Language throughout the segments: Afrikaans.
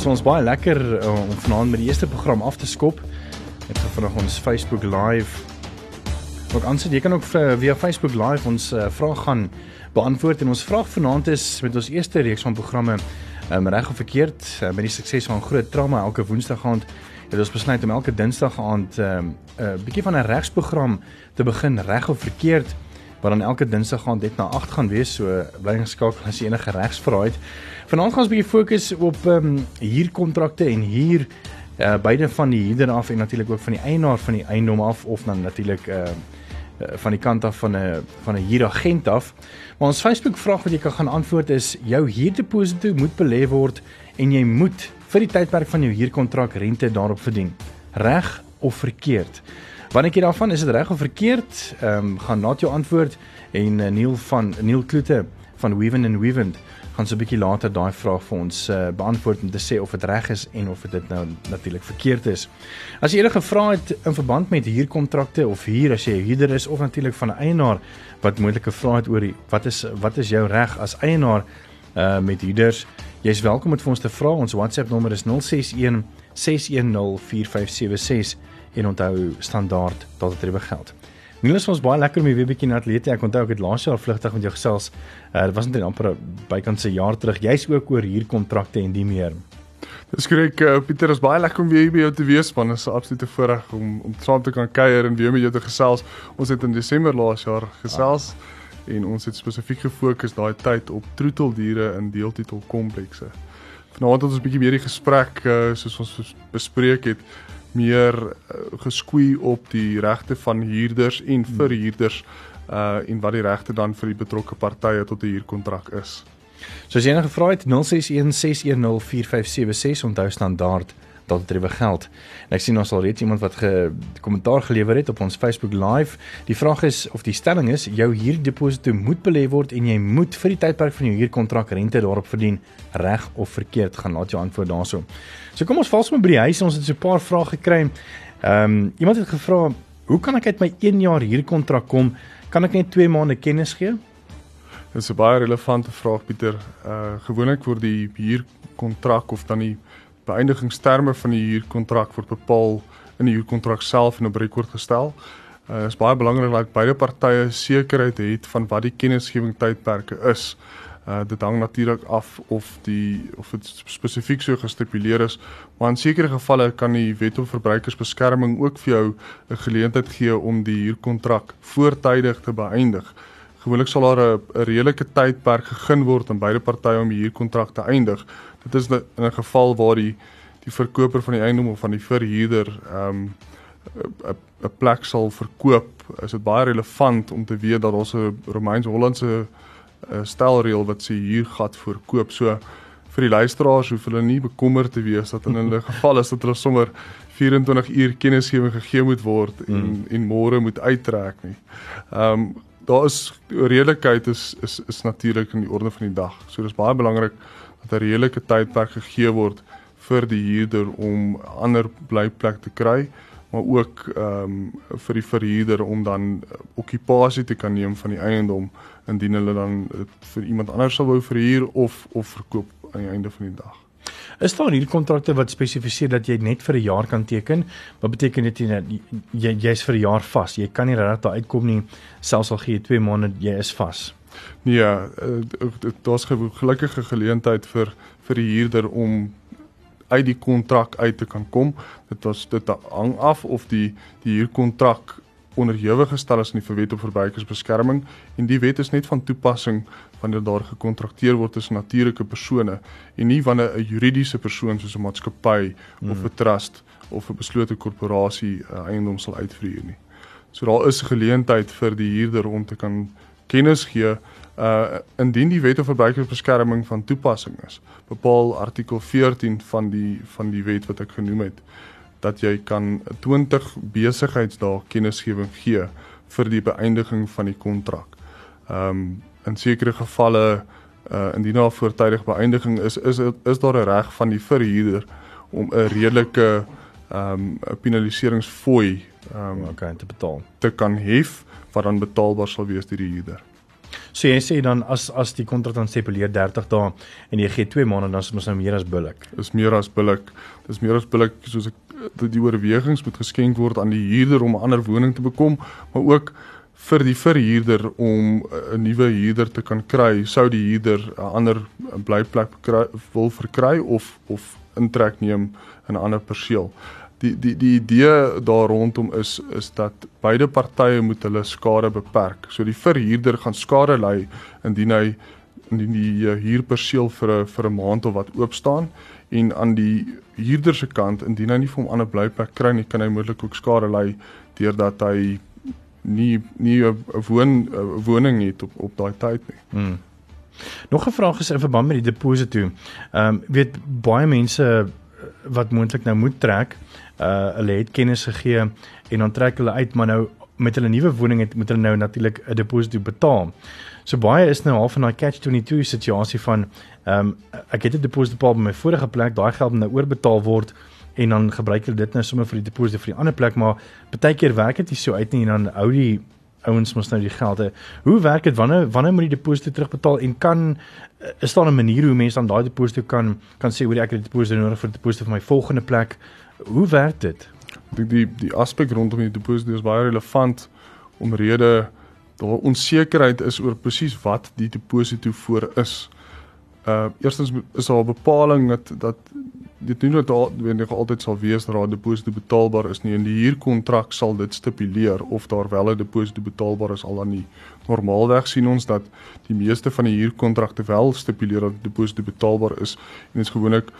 Dis ons baie lekker uh, om vanaand met die eerste program af te skop. Ek het vanaand ons Facebook Live. Ook aansit jy kan ook via Facebook Live ons uh, vrae gaan beantwoord en ons vraag vanaand is met ons eerste reeks van programme um, reg of verkeerd uh, met die sukses van groot trauma elke woensdag aand het ons besluit om elke dinsdag aand 'n um, uh, bietjie van 'n regsprogram te begin reg of verkeerd wat dan elke dinsdag gaan dit na 8 gaan wees so bly geskakel as jy enige regsvrae het. Vanaand gaan ons 'n bietjie fokus op ehm um, huurkontrakte en huur uh, beide van die huurder af en natuurlik ook van die eienaar van die eiendom af of dan natuurlik ehm uh, van die kant af van 'n van 'n huuragent af. Maar ons Facebook vraag wat jy kan gaan antwoord is jou huurdeposito moet belê word en jy moet vir die tydperk van jou huurkontrak rente daarop verdien. Reg of verkeerd? Wanneer ek daarvan is dit reg of verkeerd? Ehm um, gaan na jou antwoord en uh, Neil van Neil Kloete van Weven and Weven gaan so 'n bietjie later daai vraag vir ons uh, beantwoord om te sê of dit reg is en of dit nou natuurlik verkeerd is. As jy enige vrae het in verband met huurkontrakte of huur as jy 'n huurder is of natuurlik van 'n eienaar wat moontlike vrae het oor die, wat is wat is jou reg as eienaar uh, met huurders, jy's welkom om vir ons te vra. Ons WhatsApp nommer is 061 610 4576 en onthou standaard dat dit rewe geld. Niels ons baie lekker om weer 'n bietjie na atlete. Ek onthou ek het laas jaar vlugtig met jou gesels. Uh, dit was net amper bykans 'n jaar terug. Jy's ook oor hier kontrakte en die meer. Dis korrek uh, Pieter, is baie lekker om weer hier by jou te wees man. Dit is 'n absolute voorreg om om saam te kan kuier en weer met jou te gesels. Ons het in Desember laas jaar gesels ah. en ons het spesifiek gefokus daai tyd op troeteldiere in deeltitel komplekse. Vanaand het ons 'n bietjie meer die gesprek uh, soos ons bespreek het meer uh, geskoei op die regte van huurders en verhuurders hmm. uh en wat die regte dan vir die betrokke partye tot 'n huurkontrak is. So as enige vrae het 0616104576 onthou standaard 0765366961 dalk drewe geld. En ek sien ons al reeds iemand wat ge kommentaar gelewer het op ons Facebook Live. Die vraag is of die stelling is jou huurdeposito moet belê word en jy moet vir die tydperk van jou huurkontrak rente daarop verdien, reg of verkeerd. Gaan laat jou antwoord daarso. So kom ons val sommer by die huis. Ons het so 'n paar vrae gekry. Ehm um, iemand het gevra, "Hoe kan ek uit my 1 jaar huurkontrak kom? Kan ek net 2 maande kennis gee?" Dis 'n baie relevante vraag Pieter. Uh gewoonlik word die huurkontrak of dan die beëindigingsterme van die huurkontrak word bepaal in die huurkontrak self en op rekord gestel. Dit uh, is baie belangrik dat beide partye sekerheid het van wat die kennisgewing tydperke is. Uh dit hang natuurlik af of die of dit spesifiek so gestipuleer is, maar in sekere gevalle kan die Wet op Verbruikersbeskerming ook vir jou 'n geleentheid gee om die huurkontrak voortydig te beëindig. Gewoonlik sal daar 'n redelike tydperk gegee word aan beide partye om die huurkontrak te eindig. Dit is in 'n geval waar die die verkoper van die eiendom of van die verhuurder ehm um, 'n plek sal verkoop, is dit baie relevant om te weet dat ons 'n Romeins-Hollandse uh, stelreël wat sê huurgat verkoop. So vir die luisteraars hoef hulle nie bekommerd te wees dat in hulle geval is dat hulle sommer 24 uur kennisgewing gegee moet word en mm. en môre moet uittrek nie. Ehm um, daar is redelikheid is is is natuurlik in die orde van die dag. So dis baie belangrik dat 'n redelike tydperk gegee word vir die huurder om 'n ander blyplek te kry, maar ook ehm um, vir die verhuurder om dan okkupasie te kan neem van die eiendom indien hulle dan vir iemand anders sal wou verhuur of of verkoop aan die einde van die dag. Is daar hierdie kontrakte wat spesifiseer dat jy net vir 'n jaar kan teken? Wat beteken dit jy jy's vir 'n jaar vas? Jy kan nie regtig daar uitkom nie selfs al gee jy 2 maande jy is vas. Nee, uh, daar's gelukkige geleentheid vir vir die huurder om uit die kontrak uit te kan kom. Dit was dit hang af of die die huurkontrak onderhewig gestel is aan die wet op verbruikersbeskerming en die wet is net van toepassing wanneer daar gekontrakteer word tussen natuurlike persone en nie wanneer 'n juridiese persoon soos 'n maatskappy hmm. of 'n trust of 'n beslote korporasie uh, eiendom sal uitvoer nie. So daar is 'n geleentheid vir die huurder om te kan kennis gee uh indien die wet op verbruikersbeskerming van toepassing is. Bepaal artikel 14 van die van die wet wat ek genoem het dat jy kan 20 besigheidsdae kennisgewing gee vir die beëindiging van die kontrak. Um in sekere gevalle uh indien daar voortydige beëindiging is is is daar 'n reg van die verhuurder om 'n redelike um 'n penaliseringsfooi um okay te betaal te kan hef wat dan betaalbaar sal wees deur die huurder. So jy sê dan as as die kontrak dan stipuleer 30 dae en jy gee 2 maande dan is mos nou meer as billik. Is meer as billik. Dis meer as billik soos ek die oorwegings moet geskenk word aan die huurder om 'n ander woning te bekom, maar ook vir die verhuurder om 'n nuwe huurder te kan kry, sou die huurder 'n ander blyplek wil verkry of of intrek neem in 'n ander perseel. Die die die idee daar rondom is is dat beide partye moet hulle skade beperk. So die verhuurder gaan skade ly indien hy indien die huurperseel vir 'n vir 'n maand of wat oop staan en aan die huurder se kant indien hy nie vir hom ander blyplek kry nie, kan hy moontlik ook skade ly deurdat hy nie nie 'n woon 'n woning het op op daai tyd nie. Hmm. Nog 'n vraag is in verband met die deposito. Ehm um, weet baie mense eh, wat moontlik nou moet trek, uh hulle het kennis gegee en dan trek hulle uit, maar nou met hulle nuwe woning het moet hulle nou natuurlik 'n deposito betaal. So baie is nou half in daai catch 22 situasie van ehm um, ek het 'n deposito betaal by my vorige plek, daai geld moet nou oorbetaal word en dan gebruik hulle dit nou sommer vir die deposito vir die ander plek, maar baie keer werk dit nie so uit nie en dan hou die ouens mos nou die geld. Hoe werk dit wanneer wanneer moet die deposito terugbetaal en kan is daar 'n manier hoe mense dan daai deposito kan kan sê hoe ek het die deposito nodig vir die deposito vir my volgende plek? Hoe werk dit? Ek dink die die aspek rondom die deposito is baie relevant omrede daar onsekerheid is oor presies wat die deposito voor is. Uh eerstens is daar 'n bepaling dat dat dit nie net wanneer altyd sal wees dat 'n deposito betaalbaar is nie. In die huurkontrak sal dit stipuleer of daar wel 'n deposito betaalbaar is al dan nie. Normaalweg sien ons dat die meeste van die huurkontrakte wel stipuleer dat die deposito betaalbaar is en dit is gewoonlik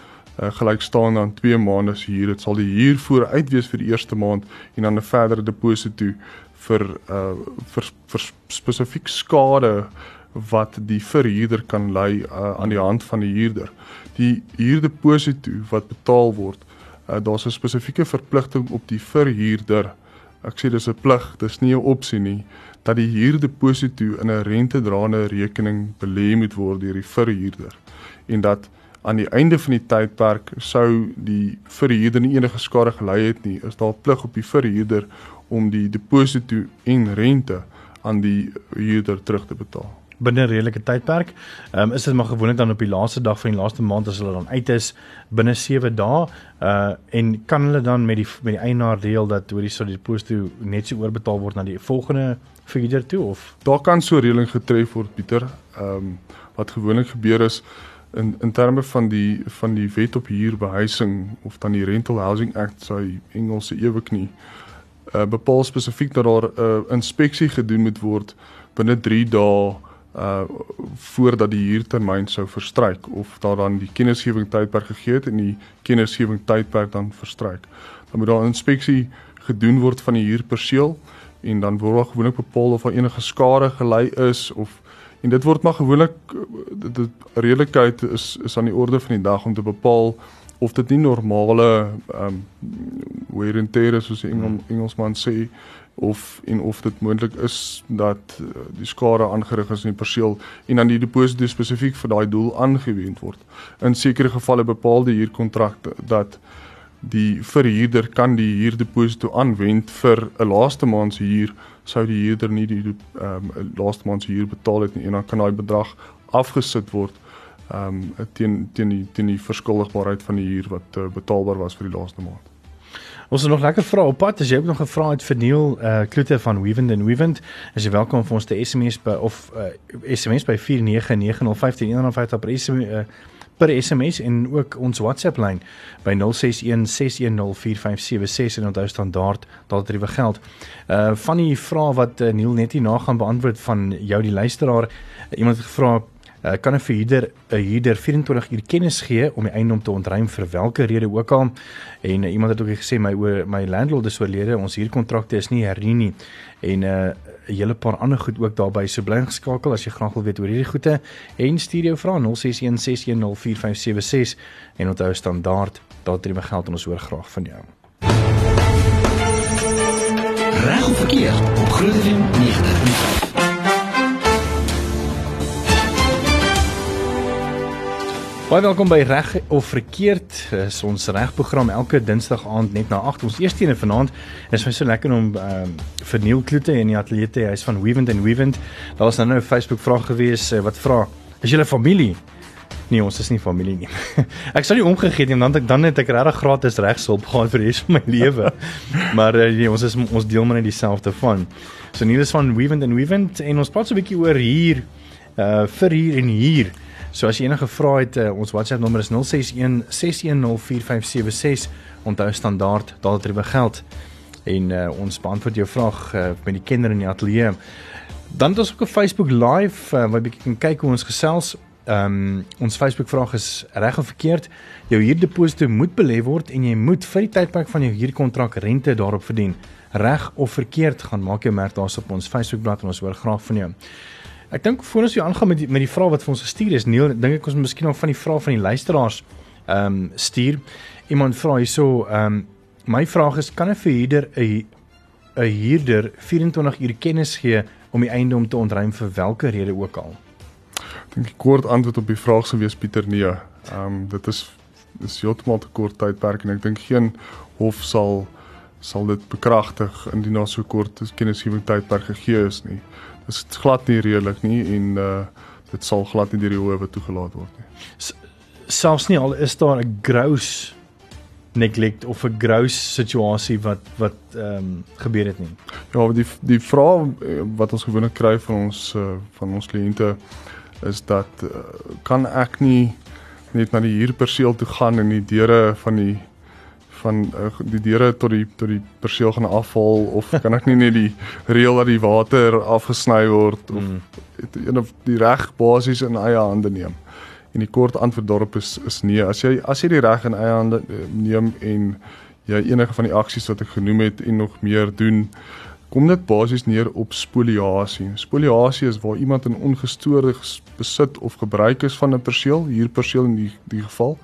uh, gelyk staan aan 2 maande se huur. Dit sal die huur vooruit wees vir die eerste maand en dan 'n verdere deposito vir uh vir, vir spesifiek skade wat die verhuurder kan lei uh, aan die hand van die huurder. Die huurdeposito wat betaal word, uh, daar's 'n spesifieke verpligting op die verhuurder. Ek sê dis 'n plig, dis nie 'n opsie nie dat die huurdeposito in 'n rentedraende rekening belê moet word deur die verhuurder. En dat aan die einde van die tydperk sou die verhuurder nie enige skade gely het nie, is daar plig op die verhuurder om die deposito en rente aan die huurder terug te betaal binne 'n redelike tydperk. Ehm um, is dit maar gewoonlik dan op die laaste dag van die laaste maand as hulle dan uit is binne 7 dae. Uh en kan hulle dan met die met die eienaar deel dat oor die deposito net so oorbetaal word na die volgende verhuurder toe of daar kan so reëling getref word Pieter. Ehm um, wat gewoonlik gebeur is in in terme van die van die wet op huurbehuising of dan die Rental Housing Act sy Engelse eweknie uh bepaal spesifiek dat daar 'n uh, inspeksie gedoen moet word binne 3 dae uh voordat die huurtermyn sou verstryk of daar dan die kennisgewing tydperk gegee het en die kennisgewing tydperk dan verstryk. Dan moet daar 'n inspeksie gedoen word van die huurperseel en dan word daar gewoonlik bepaal of daar enige skade gelei is of en dit word maar gewoonlik dit redelikheid is is aan die orde van die dag om te bepaal of dit nie normale ehm um, wear and tear is soos die Engel, Engelsman sê of en of dit moontlik is dat uh, die skade aangerig is in die perseel en dan die deposito spesifiek vir daai doel aangewend word. In sekere gevalle bepaal die huurkontrak dat die verhuurder kan die huurdeposito aanwend vir 'n laaste maand se huur sou die huurder nie die ehm um, laaste maand se huur betaal het nie en dan kan daai bedrag afgesit word ehm um, teen teen die teen die verskuldigbaarheid van die huur wat uh, betaalbaar was vir die laaste maand. Ons het nog lekker vrae op pad. As jy ook nog 'n vraag het vir Neil uh Kloete van Weavend and Weavend, is jy welkom vir ons te SMS by of uh SMS by 4990515 per SMS uh, per SMS en ook ons WhatsApp lyn by 0616104576 en onthou standaard daal dit rewe geld. Uh van die vrae wat uh, Neil net hier na gaan beantwoord van jou die luisteraar, iemand het gevra uh, kan 'n verhuurder 'n huurder 24 uur kennis gee om die eiendom te ontruim vir watter rede ook al. En uh, iemand het ook gesê my oor my landlord is oorlede, ons huurkontrakte is nie hernie nie. En 'n uh, hele paar ander goed ook daarbey so bly geskakel as jy graag wil weet oor hierdie goede en stuur jou vrae 0616104576 en onthou standaard daar drie my geld en ons hoor graag van jou. Reg of verkeerd op Groot FM 90.5 Baie welkom by Reg of Verkeerd. Dis ons regprogram elke Dinsdag aand net na 8. Ons eerste een vanaand is my so lekker om ehm um, vir Neil Kloete in die ateljee te hy's van Weavent and Weavent. Daar was nou 'n Facebook vraag gewees uh, wat vra: "Is julle familie?" Nee, ons is nie familie nie. ek sou nie omgegee het nie want dan dan het ek regtig gratis regshulp gehad vir die res van my lewe. maar uh, nee, ons is ons deel maar net dieselfde van. So Neil is van Weavent and Weavent en ons praat so 'n bietjie oor hier uh vir hier en hier. So as jy enige vrae het, uh, ons WhatsApp nommer is 061 6104576. Onthou standaard daardie geld. En uh, ons beantwoord jou vraag uh, met die kinders in die ateljee. Dan het ons ook 'n Facebook live uh, waar jy kan kyk hoe ons gesels. Ehm um, ons Facebook vraag is reg of verkeerd. Jou huurdeposito moet belê word en jy moet vir die tydperk van jou huurkontrak rente daarop verdien. Reg of verkeerd gaan maak jou merk daarop op ons Facebookblad en ons hoor graag van jou. Ek dink voor ons hier aangaan met die, met die vraag wat vir ons gestuur is, Neil, dink ek ons moet miskien nog van die vrae van die luisteraars ehm um, stuur. Iemand vra hierso, ehm um, my vraag is kan 'n verhuurder 'n 'n huurder 24 uur kennis gee om die eiendom te ontruim vir watter rede ook al? Ek dink kort antwoord op die vraag sou wees Pieter nee. Ehm um, dit is dis heeltemal te kort tydperk en ek dink geen hof sal sal dit bekragtig indien daar so kort kennisgewing tydperk gegee is nie is glad nie redelik nie en uh dit sal glad nie deur die howe toegelaat word nie. Selfs nie al is daar 'n gross neglect of 'n gross situasie wat wat ehm um, gebeur het nie. Ja, die die vraag eh, wat ons gewoonlik kry van ons uh, van ons kliënte is dat uh, kan ek nie net na die huurperseel toe gaan en die deure van die van uh, die deure tot die tot die perseel gaan afval of kan ek nie net die reël dat die water afgesny word of mm. een of die reg basies in eie hande neem. En die kort antwoord daarop is is nee. As jy as jy die reg in eie hande eh, neem en jy enige van die aksies wat ek genoem het en nog meer doen, kom dit basies neer op spoliasie. Spoliasie is waar iemand in ongestoorde besit of gebruik is van 'n perseel, hier perseel in die die geval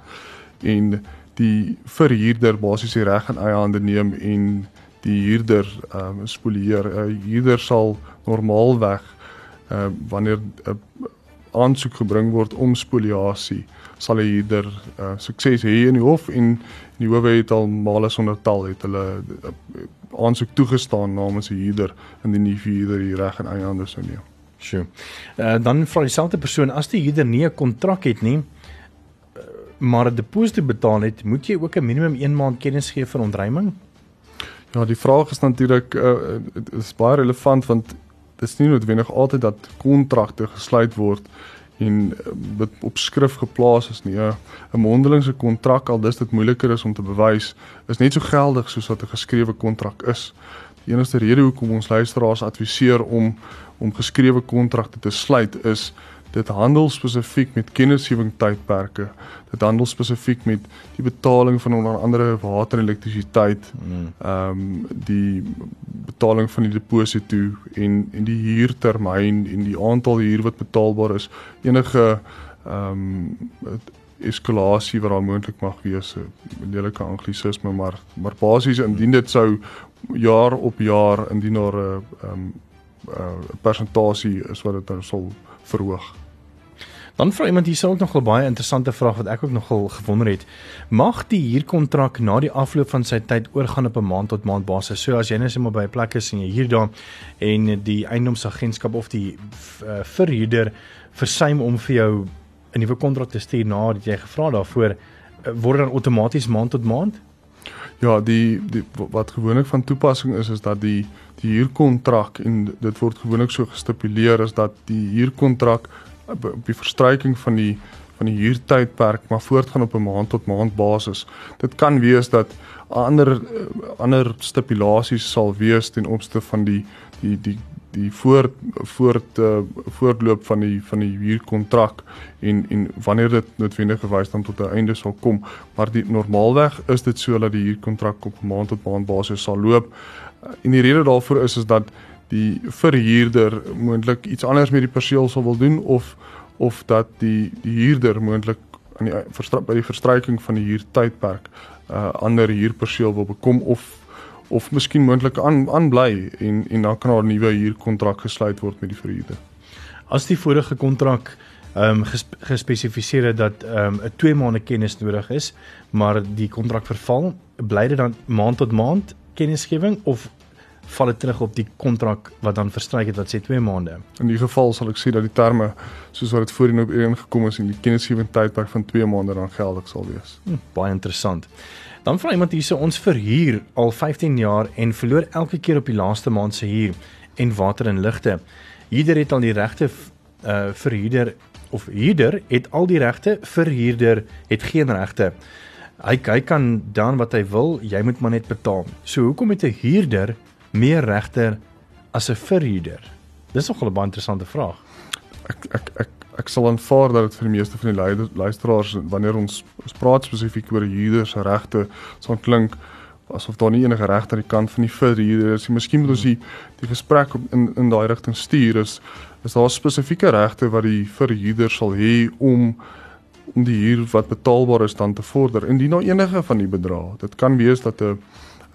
en die verhuurder basies die reg in eie hande neem en die huurder ehm um, spolieer. 'n uh, Huurder sal normaalweg ehm uh, wanneer 'n uh, aansoek gebring word om spoliasie, sal 'n huurder uh, sukses hê in die hof en die howe het al male sonder tal het hulle uh, aansoek toegestaan namens die huurder indien die huurder die reg in eie hande sou neem. Sjoe. Uh, dan vra dieselfde persoon as die huurder nie 'n kontrak het nie, maar 'n deposito betaal het, moet jy ook 'n minimum 1 maand kennis gee vir ontruiming? Ja, die vraag is natuurlik uh, is baie relevant want dit is nie noodwendig altyd dat kontrakte gesluit word en uh, op skrif geplaas is nie. 'n Mondelingse kontrak al dis dit moeiliker is om te bewys, is net so geldig soos wat 'n geskrewe kontrak is. Die enigste rede hoekom ons luisteraars adviseer om om geskrewe kontrakte te sluit is dit handel spesifiek met kennisgewing tydperke. Dit handel spesifiek met die betaling van onder andere water en elektrisiteit. Mm. Ehm um, die betaling van die deposito en en die huurtermyn en die aantal huur wat betaalbaar is. Enige ehm um, eskalasie wat daar moontlik mag wees, 'n lelike anglisisme, maar maar basies indien dit sou jaar op jaar indien daar 'n ehm um, 'n persentasie is wat dit dan sal verhoog. Dan vra iemand hier ook nog 'n baie interessante vraag wat ek ook nogal gewonder het. Mag die huurkontrak na die afloop van sy tyd oorgaan op 'n maand tot maand basis? So as jy net sommer by 'n plek is en jy huur daar en die eiendomsagentskap of die uh, verhuurder versuim om vir jou 'n nuwe kontrak te stuur nadat jy gevra daarvoor, uh, word dan outomaties maand tot maand? Ja, die, die wat gewoonlik van toepassing is is dat die die huurkontrak en dit word gewoonlik so gestipuleer is dat die huurkontrak op die verstryking van die van die huurtydperk maar voortgaan op 'n maand tot maand basis. Dit kan wees dat ander ander stipulasies sal wees ten opsigte van die die die die voort voort uh, voortloop van die van die huurkontrak en en wanneer dit noodwendig gewys dan tot 'n einde sal kom maar die normaalweg is dit so dat die huurkontrak op maand tot maand basis sal loop en die rede daarvoor is is dat die verhuurder moontlik iets anders met die perseel sal wil doen of of dat die die huurder moontlik aan die by die verstryking van die huurtydperk 'n uh, ander huurperseel wil bekom of of miskien moontlik aan aanbly en en dan kan 'n nuwe huurkontrak gesluit word met die verhuurder. As die vorige kontrak ehm um, gespe gespesifiseer het dat ehm um, 'n 2 maande kennis nodig is, maar die kontrak verval, bly dit dan maand tot maand kennisgewing of val dit terug op die kontrak wat dan verstryk het wat sê 2 maande. In die geval sal ek sê dat die terme soos wat dit voorheen op ingekom is en die kennisgewing tydperk van 2 maande dan geldig sal wees. Hm, baie interessant. Dan vra iemand hierse ons verhuur al 15 jaar en verloor elke keer op die laaste maand se huur en water en ligte. Huurder het al die regte uh verhuurder of huurder het al die regte, verhuurder het geen regte. Hy hy kan dan wat hy wil, jy moet maar net betaal. So hoekom het 'n huurder meer regte as 'n verhuurder? Dis nogal 'n baie interessante vraag. Ek ek ek ek sal aanvaar dat dit vir die meeste van die luisteraars wanneer ons ons praat spesifiek oor huurders se regte, sal klink asof daar nie enige regte aan die kant van die verhuurder is nie. Miskien moet ons die die gesprek in in daai rigting stuur is is daar spesifieke regte wat die verhuurder sal hê om om die huur wat betaalbaar is dan te vorder indien nou enige van die bedrae. Dit kan wees dat 'n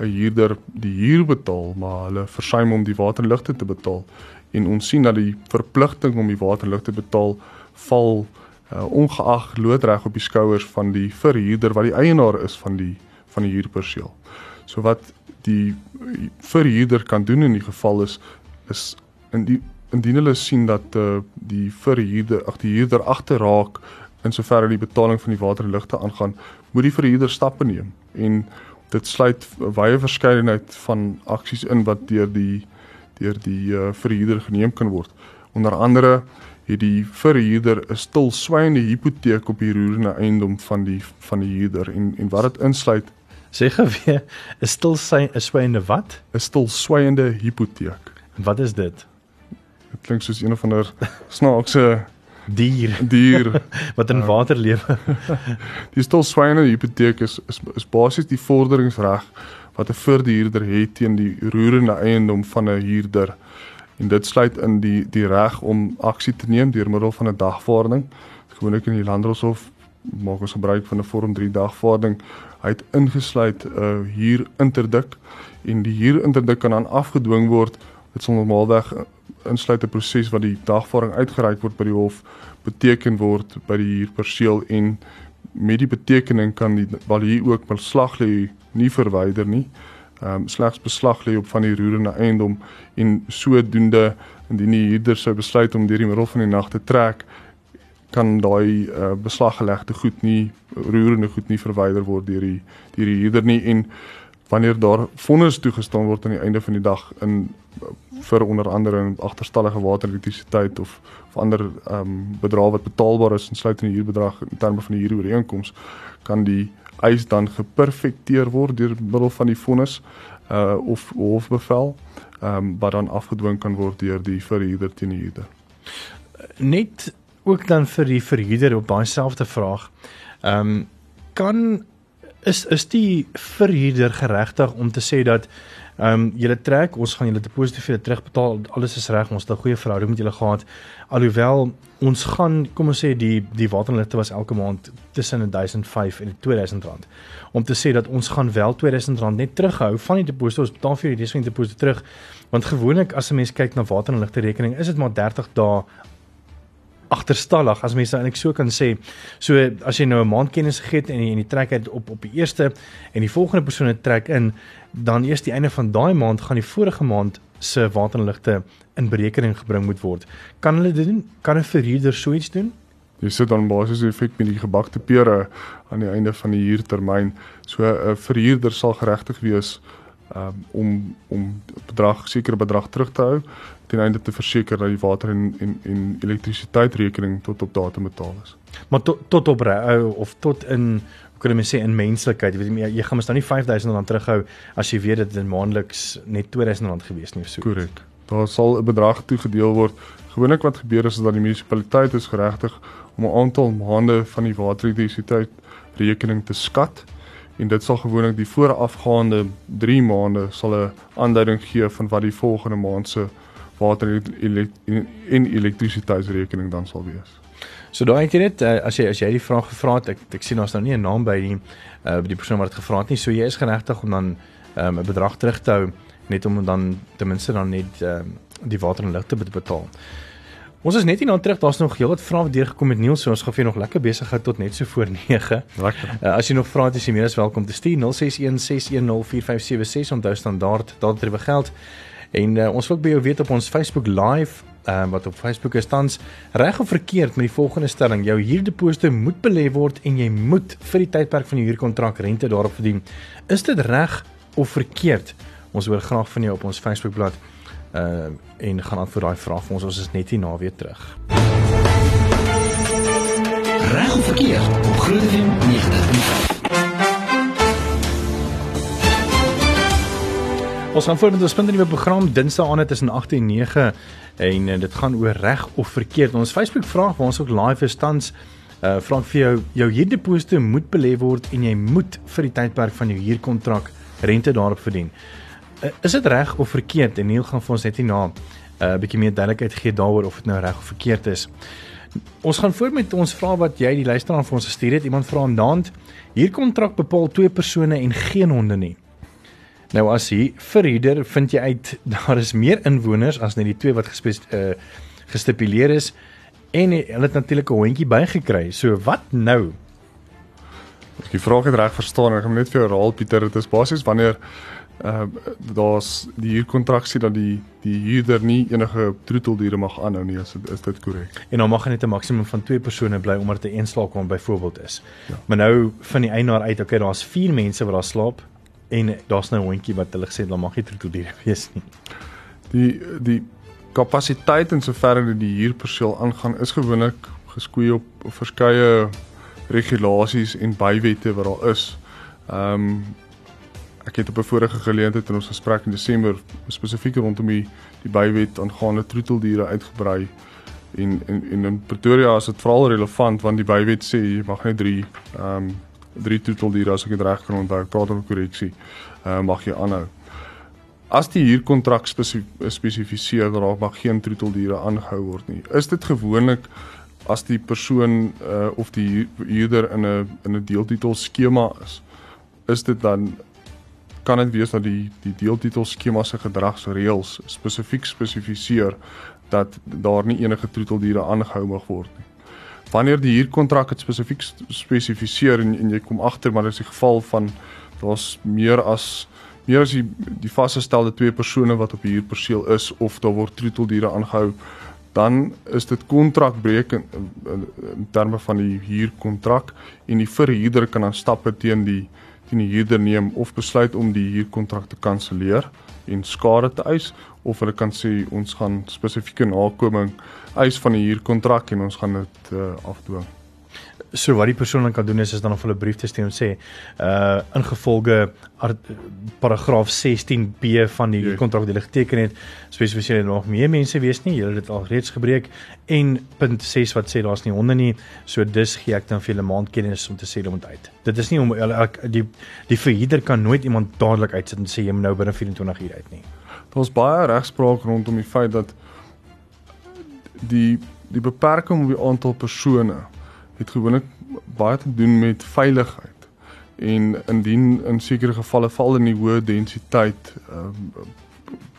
'n huurder die huur betaal, maar hulle versuim om die water en ligte te betaal en ons sien dat die verpligting om die water en ligte betaal val uh, ongeag loodreg op die skouers van die verhuurder wat die eienaar is van die van die huurperseel. So wat die verhuurder kan doen in die geval is is in die indien hulle sien dat uh, die verhuurder ag die huurder agterraak in soverre die betaling van die water en ligte aangaan, moet die verhuurder stappe neem en dit sluit wye verskeidenheid van aksies in wat deur die deur die uh, verhuurder geneem kan word. Onder andere het die verhuurder 'n stilswygende hipoteek op die roerende eiendom van die van die huurder en en wat dit insluit Sê geweer, 'n stil sy 'n swynende wat? 'n stilswygende hipoteek. Wat is dit? Dit klink soos een of ander snaakse dier dier wat in water lewe. die stilswygende hipoteek is is, is basies die vorderingsreg wat 'n verhuurder het teen die roerende eiendom van 'n huurder. En dit sluit in die die reg om aksie te neem deur middel van 'n dagvaarding. Gewoonlik in die landdroshof maak ons gebruik van 'n vorm 3 dagvaarding hy het ingesluit 'n uh, huur interdik en die huur interdik kan dan afgedwing word dit sal normaalweg insluit 'n proses wat die dagvaarding uitgereik word by die hof beteken word by die huurperseel en met die betekening kan die wel hier ook beslag lê nie verwyder nie. Um, slegs beslag lê op van die roerende eiendom en sodoende indien die huurder sou besluit om deur die middel van die nag te trek kan daai uh, beslaggelegde goed nie roerende goed nie verwyder word deur die deur die huurder nie. En wanneer daar vonnis toegestaan word aan die einde van die dag in vir onder andere in agterstallige water elektrisiteit of of ander ehm um, bedrae wat betaalbaar is insluitend in die huurbedrag in terme van die huurooreenkoms kan die eis dan geperfekteer word deur middel van die vonnis uh of hofbevel ehm um, wat dan afgedwing kan word deur die verhuurder teen die huurder net ook dan vir die verhuurder op daai selfde vraag. Ehm um, kan is is die verhuurder geregtig om te sê dat ehm um, julle trek, ons gaan julle deposito vir julle terugbetaal, alles is reg, ons het 'n goeie verhouding met julle gehad. Alhoewel ons gaan, kom ons sê die die waterligte was elke maand tussen 1005 en 2000 rand. Om te sê dat ons gaan wel 2000 rand net terughou van die deposito, ons betaal vir die res van die deposito terug. Want gewoonlik as 'n mens kyk na water en ligte rekening, is dit maar 30 dae agterstallig as mense eintlik so kan sê. So as jy nou 'n maand kennis gegee het en jy en jy trek uit op op die eerste en die volgende persoon trek in, dan eers die einde van daai maand gaan die vorige maand se waterligte in berekening gebring moet word. Kan hulle dit doen? Kan 'n verhuurder so iets doen? Jy sit dan basies effek met die gebakte pere aan die einde van die huurtermyn. So 'n verhuurder sal geregtig wees um, om om bedrag sekere bedrag terug te hou ten einde te verseker dat die water en en en elektrisiteitsrekening tot op datum betaal is. Maar tot tot op of tot in hoe kan ek sê in menslikheid, weet jy, jy gaan mos nou nie R5000 terughou as jy weet dit is maandeliks net R2000 gewees nie of so. Korrek. Daar sal 'n bedrag toegedeel word. Gewoonlik wat gebeur is dat die munisipaliteit is geregtig om 'n aantal maande van die water en elektrisiteit rekening te skat en dit sal gewoonlik die voorafgaande 3 maande sal 'n aanduiding gee van wat die volgende maand se water en elektrisiteitsrekening dan sal wees. So daai het jy net uh, as jy as jy die vraag gevra het, ek ek sien ons nou nie 'n naam by die uh die persoon wat dit gevra het nie. So jy is geregtig om dan ehm, 'n um, bedrag terug te hou net om dan ten minste dan net um, die water en ligte te betaal. Ons is net hier na terug. Daar's nog heelwat vrae wat deurgekom het Niels, so ons gaan vir jou nog lekker besig hou tot net so voor 9. Lekker. Uh, as jy nog vrae het, is jy meer as welkom te stuur 0616104576 onthou standaard daardie geld. En uh, ons wil ook by jou weet op ons Facebook live uh, wat op Facebook is tans reg of verkeerd met die volgende stelling: jou huurdeposite moet belê word en jy moet vir die tydperk van die huurkontrak rente daarop verdien. Is dit reg of verkeerd? Ons hoor graag van jou op ons Facebookblad. Uh en gaan antwoord daai vraag vir ons. Ons is net hier na weer terug. Reg of verkeerd op Groot FM 90.5. Ons gaan voort met ons die program Dinsdae aand tussen 8 en 9 en uh, dit gaan oor reg of verkeerd. Ons Facebook vraag waar ons ook live is tans uh vra ek vir jou jou huurdeposite moet belê word en jy moet vir die tydperk van jou huurkontrak rente daarop verdien. Uh, is dit reg of verkeerd? En Neil gaan vir ons net hierna 'n uh, bietjie meer duidelikheid gee daaroor of dit nou reg of verkeerd is. Ons gaan voort met ons vraag wat jy die luisteraar vir ons gestuur het. Iemand vra naand: Huurkontrak bepaal twee persone en geen honde nie. Nou as hier verhuurder vind jy uit daar is meer inwoners as net die twee wat gespes, uh, gestipuleer is en hulle het natuurlik 'n hondjie bygekry. So wat nou? Ek die vraag het reg verstaan, ek gaan net vir jou herhaal Pieter, dit is basies wanneer ehm uh, daar's die huurkontrak sê dat die die huurder nie enige troeteldiere mag aanhou nie, is dit is dit korrek? En dan mag hy net 'n maksimum van 2 persone bly omdat 'n eenslaapkamer byvoorbeeld is. Ja. Maar nou van die eienaar uit, okay, daar's 4 mense wat daar slaap en daar's nou 'n hondjie wat hulle gesê dan mag nie troeteldiere wees nie. Die die kapasiteit in soverre dit die huurperseel aangaan is gewoonlik geskoei op verskeie regulasies en bywette wat daar is. Ehm um, ek het op 'n vorige geleentheid in ons gesprek in Desember spesifiek rondom die die bywet aangaande troeteldiere uitgebrei. En en en in Pretoria is dit veral relevant want die bywet sê jy mag net 3 ehm um, 3 troeteldiere as ek dit reg kan onthou, praat oor korreksie, uh, mag jy aanhou. As die huurkontrak spesifiseer dat daar mag geen troeteldiere aangehou word nie, is dit gewoonlik as die persoon uh, of die huurder in 'n in 'n deeltitel skema is, is dit dan kan dit wees dat die die deeltitel skema se gedragsreëls spesifiek spesifiseer dat daar nie enige troeteldiere aangehou mag word nie. Wanneer die huurkontrak dit spesifiek spesifiseer en, en jy kom agter maar dit is die geval van daar's meer as meer as die die vasgestelde twee persone wat op die huurperseel is of daar word troeteldiere aangehou dan is dit kontrakbreek in, in, in terme van die huurkontrak en die verhuurder kan dan stappe teen die teen die huurder neem of besluit om die huurkontrak te kanselleer en skade te eis of hulle kan sê ons gaan spesifieke nakoming eis van die huurkontrak en ons gaan dit uh, afdwing. So wat die persoon dan kan doen is is dan of hulle brief te stuur en sê uh ingevolge paragraaf 16B van die kontrak wat hulle geteken het spesifiseer dit nog meer mense wees nie. Hulle het dit al reeds gebreek en punt 6 wat sê daar's nie honde nie. So dis gee ek dan vir hulle maandkennis om te sê hulle moet uit. Dit is nie om die die verhuurder kan nooit iemand dadelik uitsit en sê jy moet nou binne 24 uur uit nie. Daar's baie regspraak rondom die feit dat die die beperking op die aantal persone het gewoonlik baie te doen met veiligheid. En indien in sekere gevalle val in die hoë densiteit um,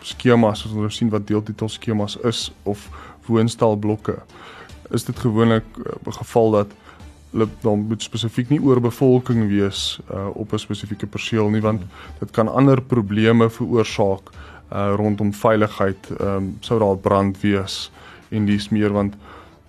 skemas as ons sien wat deeltitel skemas is of woonstalblokke is dit gewoonlik 'n uh, eh, geval dat hulle dan moet spesifiek nie oorbevolking wees uh, op 'n spesifieke perseel nie want dit kan ander probleme veroorsaak uh, rondom veiligheid um, sou daar brand wees en dis meer want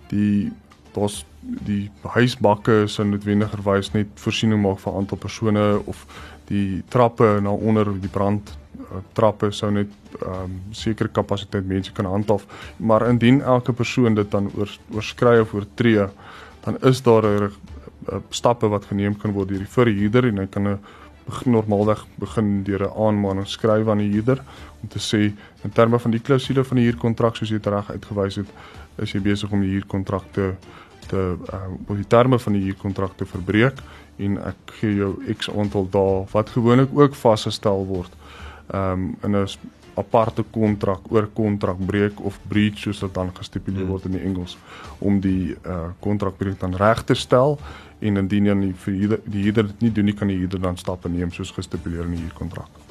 die daar's die huisbakke sou noodwendigerwys net voorsiening maak vir 'n aantal persone of die trappe na onder die brand uh, trappe sou net um, sekere kapasiteit mense kan handhaaf. Maar indien elke persoon dit dan oor, oorskry of oortree dan is daar 'n stappe wat geneem kan word deur die verhuurder en hy kan 'n begin normaalweg begin deur 'n aanmaning skryf aan die huurder om te sê in terme van die klousule van die huurkontrak soos jy dit reg uitgewys het is jy besig om die huurkontrak te te uh, die terme van die huurkontrak te verbreek en ek gee jou X aantal dae wat gewoonlik ook vasgestel word um, in 'n aparte kontrak oor kontrakbreek of breach soos dit dan gestipuleer word in die Engels om die uh kontrakbreek dan reg te stel en indien dan die verhuurder die huurder dit nie doen nie kan die huurder dan stappe neem soos gestipuleer in die huurkontrak.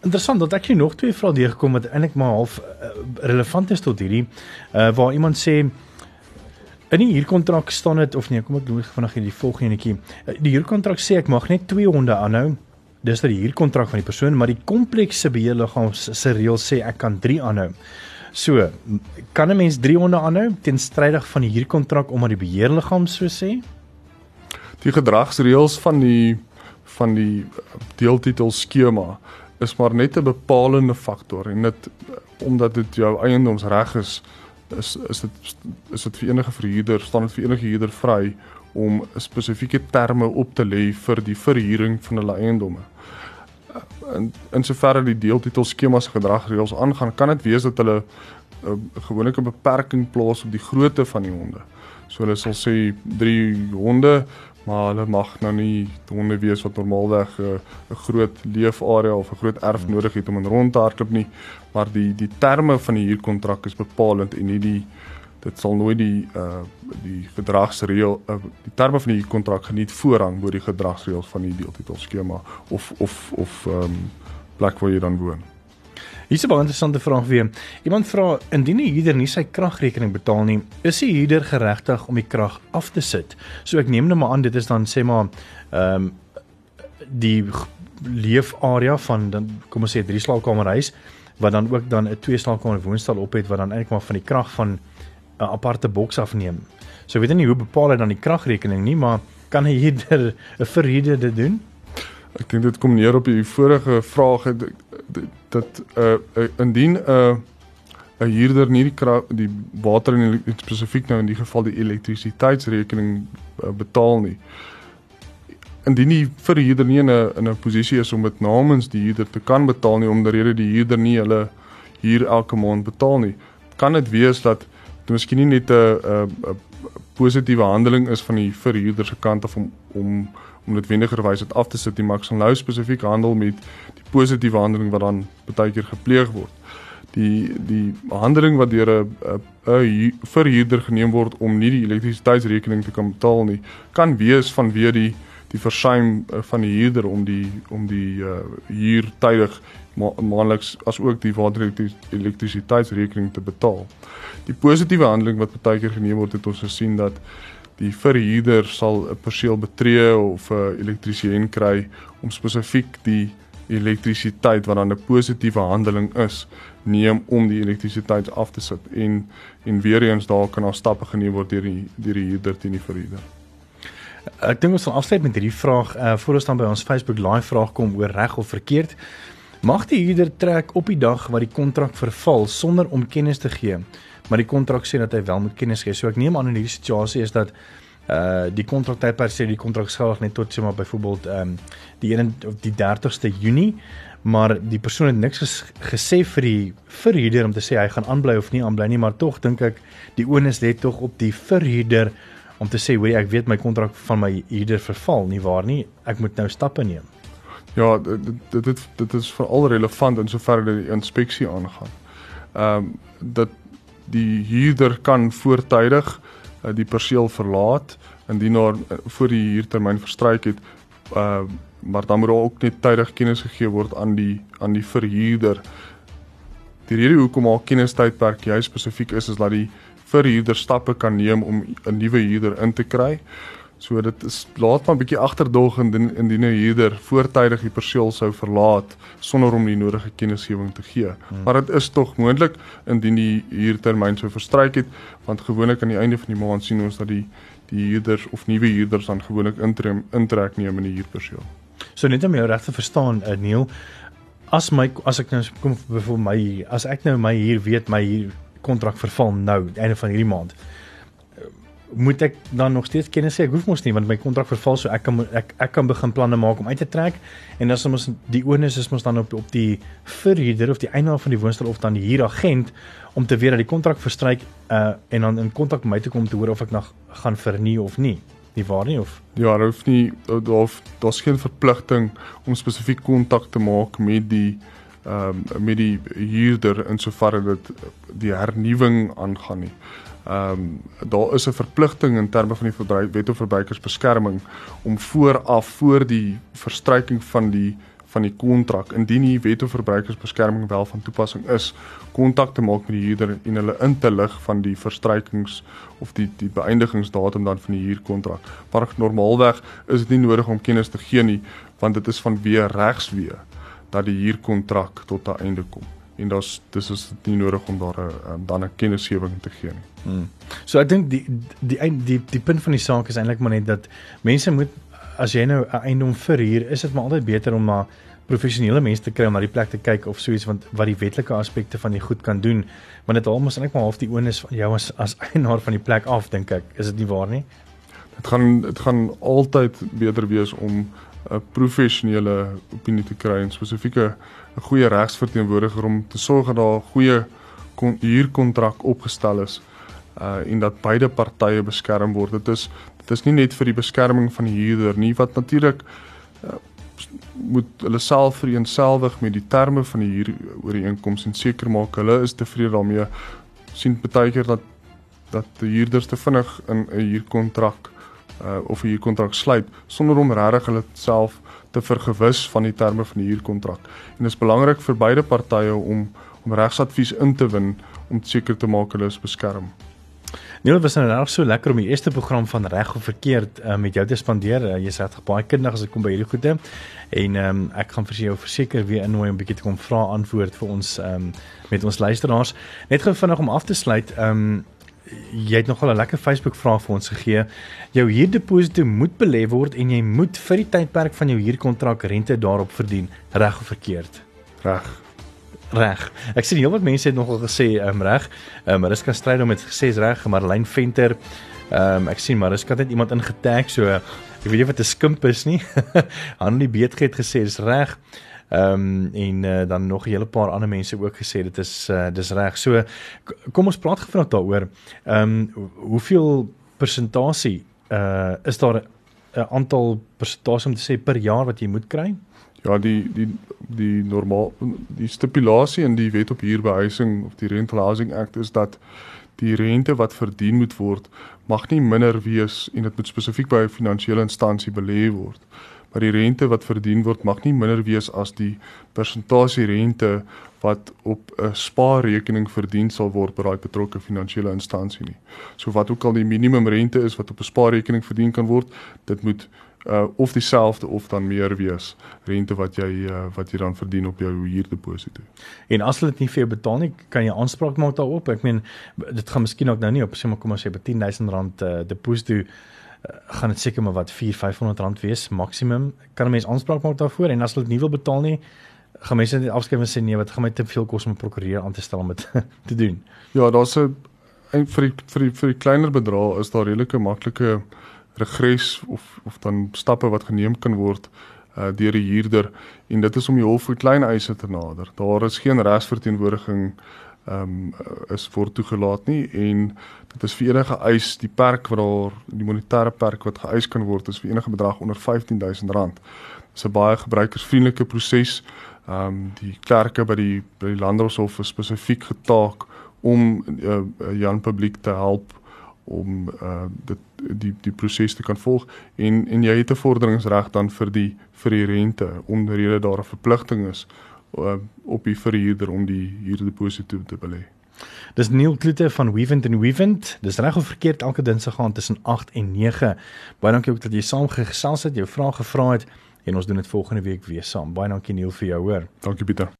Interessant dat ek hier nog twee vrae deurgekom wat eintlik maar half uh, relevant is tot hierdie uh, waar iemand sê in die huurkontrak staan dit of nee, kom ek doen vanaand hierdie volgende enetjie. Uh, die huurkontrak sê ek mag net twee honde aanhou. Dis dat die huurkontrak van die persoon, maar die komplekse beheerliggaam se reël sê ek kan 3 aanhou. So, kan 'n mens 3 honde aanhou teenstrydig van die huurkontrak omdat die beheerliggaam so sê? Die gedragsreëls van die van die deeltitel skema is maar net 'n bepalende faktor en dit omdat dit jou eiendomsreg is is is dit is dit vir enige verhuurder staan dit vir enige huurder vry om spesifieke terme op te lê vir die verhuuring van hulle eiendomme. In in soverre die deeltitel skemas gedragsreëls aangaan, kan dit wees dat hulle 'n uh, gewone beperking plaas op die grootte van die honde. So hulle sal sê 3 honde maar hulle mag nou nie honde wees wat normaalweg eh, 'n uh, groot leefarea of 'n groot erf hmm. nodig het om in rond te hardloop nie maar die die terme van die huurkontrak is bepalend en nie die dit sal nooit die uh die gedragsreël uh, die terme van die kontrak geniet voorrang bo die gedragsreëls van die deeltitelskema of of of ehm um, plek waar jy dan woon. Hier's 'n baie interessante vraag weer. Iemand vra indien 'n huurder nie sy kragrekening betaal nie, is die huurder geregtig om die krag af te sit? So ek neem nou maar aan dit is dan sê maar ehm um, die leefarea van dan kom ons sê 'n drie slaapkamerhuis wat dan ook dan 'n twee slaapkamer woonstel op het wat dan eintlik maar van die krag van 'n aparte boks afneem. So weet nie hoe bepaal hy dan die kragrekening nie, maar kan hy hierdeur 'n verhuurder dit doen? Ek dink dit kom neer op die vorige vraag dat uh indien 'n uh, 'n huurder nie die krag die water en spesifiek nou in die geval die elektrisiteitsrekening uh, betaal nie. Indien die verhuurder nie in 'n in 'n posisie is om dit namens die huurder te kan betaal nie omdat rede die huurder nie hulle huur elke maand betaal nie, kan dit wees dat dit miskien nie net 'n 'n positiewe handeling is van die verhuurder se kant af om om om dit wendigerwys dit af te sit maar ek sal nou spesifiek handel met die positiewe handeling wat dan baie keer gepleeg word. Die die handeling wat deur 'n 'n verhuurder geneem word om nie die elektrisiteitsrekening te kan betaal nie, kan wees vanweë die die versuim eh, van die huurder om die om die uh, huur tydig ma maandeliks as ook die water elektrisiteitsrekening te betaal. Die positiewe handeling wat baie keer geneem word het ons gesien dat die verhuurder sal 'n perseel betree of 'n elektriesien kry om spesifiek die elektrisiteit wat dan 'n positiewe handeling is neem om die elektrisiteit af te sit en en weer eens daar kan daar stappe geneem word deur die deur die huurder teen die verhuurder. Ek dink ons sal afsluit met hierdie vraag uh voor ons dan by ons Facebook live vraag kom oor reg of verkeerd. Mag die huurder trek op die dag wat die kontrak verval sonder om kennis te gee? Maar die kontrak sê dat hy wel moet kennis gee. So ek neem aan in hierdie situasie is dat uh die kontraktydperk sê die kontrak geldig net tot sê maar byvoorbeeld ehm um, die 1 of die 30ste Junie, maar die persoon het niks ges, gesê vir die verhuurder om te sê hy gaan aanbly of nie aanbly nie, maar tog dink ek die onus lê tog op die verhuurder om te sê hoor ek weet my kontrak van my huurder verval nie waar nie, ek moet nou stappe neem. Ja, dit dit dit, dit is veral relevant in soverre die inspeksie aangaan. Ehm um, dat die huurder kan voortydig uh, die perseel verlaat indien daar uh, voor die huurtermyn verstryk het uh, maar dan moet ook net tydig kennis gegee word aan die aan die verhuurder. Die rede hoekom al kennistydperk jy spesifiek is is dat die verhuurder stappe kan neem om 'n nuwe huurder in te kry So dit is laat maar 'n bietjie agterdog indien indien 'n huurder voortydig die perseel sou verlaat sonder om die nodige kennisgewing te gee. Hmm. Maar dit is tog moontlik indien die huurtermyn sou verstryk het, want gewoonlik aan die einde van die maand sien ons dat die die huurders of nuwe huurders dan gewoonlik intreem intrek neem in die huurperseel. So net om jou reg te verstaan, uh, Neil, as my as ek nou kom vir my as ek nou my huur weet my huur kontrak verval nou einde van hierdie maand moet ek dan nog steeds kennis sê ek hoef mos nie want my kontrak verval so ek kan ek ek kan begin planne maak om uit te trek. En dan is ons die onus is mos dan op op die verhuurder of die eienaar van die woonstel of dan die huuragent om te weet dat die kontrak verstryk uh en dan in kontak met my te kom te hoor of ek nog gaan vernie of nie. Nie waar nie of? Ja daar hoef nie daar daar's geen verpligting om spesifiek kontak te maak met die ehm um, met die huurder in soverre dit die hernuwing aangaan nie ehm um, daar is 'n verpligting in terme van die wet of verbruikersbeskerming om vooraf voor die verstryking van die van die kontrak indien die wet of verbruikersbeskerming wel van toepassing is kontak te maak met die huurder en hulle in te lig van die verstrykings of die die beëindigingsdatum dan van die huurkontrak. Maar normaalweg is dit nie nodig om kennis te gee nie want dit is vanweë regsweë dat die huurkontrak tot 'n einde kom en daar's dis is dit nie nodig om daar 'n dan 'n kennisgewing te gee nie. Hmm. So ek dink die die die die die punt van die saak is eintlik maar net dat mense moet as jy nou 'n eiendom verhuur, is dit maar altyd beter om na professionele mense te kry om na die plek te kyk of so iets want wat die wetlike aspekte van die goed kan doen, want dit almoes eintlik maar half die onus van jou as as eienaar van die plek af dink ek. Is dit nie waar nie? Dit gaan dit gaan altyd beter wees om 'n professionele opinie te kry en spesifieke 'n goeie regsverteenwoordiger om te sorg dat daar 'n goeie huurkontrak opgestel is uh en dat beide partye beskerm word. Dit is dit is nie net vir die beskerming van die huurder nie wat natuurlik uh, moet hulle self vereenselwig met die terme van die huurooreenkoms en seker maak hulle is tevrede daarmee. sien baie keer dat dat die huurders te vinnig in 'n huurkontrak uh of 'n huurkontrak sluit sonder om regtig hulle self te vergewis van die terme van die huurkontrak. En dit is belangrik vir beide partye om om regsadvies in te win om seker te maak hulle is beskerm. Dit was nou reg so lekker om die eerste program van reg of verkeerd uh, met jou te spandeer. Uh, Jy's regtig baie kundig as dit kom by hierdie goede. En ehm um, ek gaan vir jou verseker weer innooi om 'n bietjie te kom vra antwoord vir ons ehm um, met ons luisteraars. Net gou vinnig om af te sluit. Ehm um, jy het nogal 'n lekker Facebook vraag vir ons gegee. Jou huurdeposito moet belê word en jy moet vir die tydperk van jou huurkontrak rente daarop verdien, reg of verkeerd? Reg. Reg. Ek sien heelwat mense het nogal gesê ehm um, reg. Ehm um, Mariska stryd om dit gesê is reg, Marlene Venter. Ehm um, ek sien Mariska het net iemand ingetag so ek weet nie wat 'n skimp is nie. Hanlie Beetge het gesê dis reg. Ehm um, en uh, dan nog 'n hele paar ander mense ook gesê dit is uh, dis reg. So kom ons praat gevra daaroor. Ehm um, hoeveel persentasie uh is daar 'n aantal persentasie om te sê per jaar wat jy moet kry? Ja, die die die normaal die stipulasie in die Wet op Huurbehuising of die Rental Housing Act is dat die rente wat verdien moet word mag nie minder wees en dit moet spesifiek by 'n finansiële instansie belê word maar die rente wat verdien word mag nie minder wees as die persentasie rente wat op 'n spaarrekening verdien sal word by daai betrokke finansiële instansie nie. So wat ook al die minimum rente is wat op 'n spaarrekening verdien kan word, dit moet uh of dieselfde of dan meer wees rente wat jy uh, wat jy dan verdien op jou huurdeposito. En as hulle dit nie vir jou betaal nie, kan jy aanspraak maak daarop. Ek meen dit gaan miskien ook nou nie op sê maar kom ons sê by 10000 rand uh, deposito gaan dit seker maar wat 4 500 rand wees maksimum. Kan 'n mens aanspraak maak daarvoor? En as hulle dit nie wil betaal nie gaan mense net afskryf en sê nee wat gaan my te veel kos om 'n prokureur aan te stel om dit te doen? Ja daar's 'n vir die, vir die, vir die kleiner bedrae is daar redelike maklike regres of of dan stappe wat geneem kan word uh, deur die huurder. En dit is om die hof vir klein eise te nader. Daar is geen regsverteenwoordiging ehm um, is word toegelaat nie en dit is vir enige eis die perk wat daar die monetêre perk wat geëis kan word is vir enige bedrag onder R15000. Dis 'n baie gebruikersvriendelike proses. Ehm um, die klerke by die by die landroshof is spesifiek getaak om uh, Jan publiek te help om uh dit die die proses te kan volg en en jy het 'n vorderingsreg dan vir die vir die rente omdat daar 'n verpligting is uh, op die verhuurder om die huurdeposito te belê. Dis Neil Kloete van Weavent and Weavent. Dis reg of verkeerd elke dinsdag gaan tussen 8 en 9. Baie dankie ook dat jy saam gesels het, jou vrae gevra het en ons doen dit volgende week weer saam. Baie dankie Neil vir jou hoor. Dankie Pieter.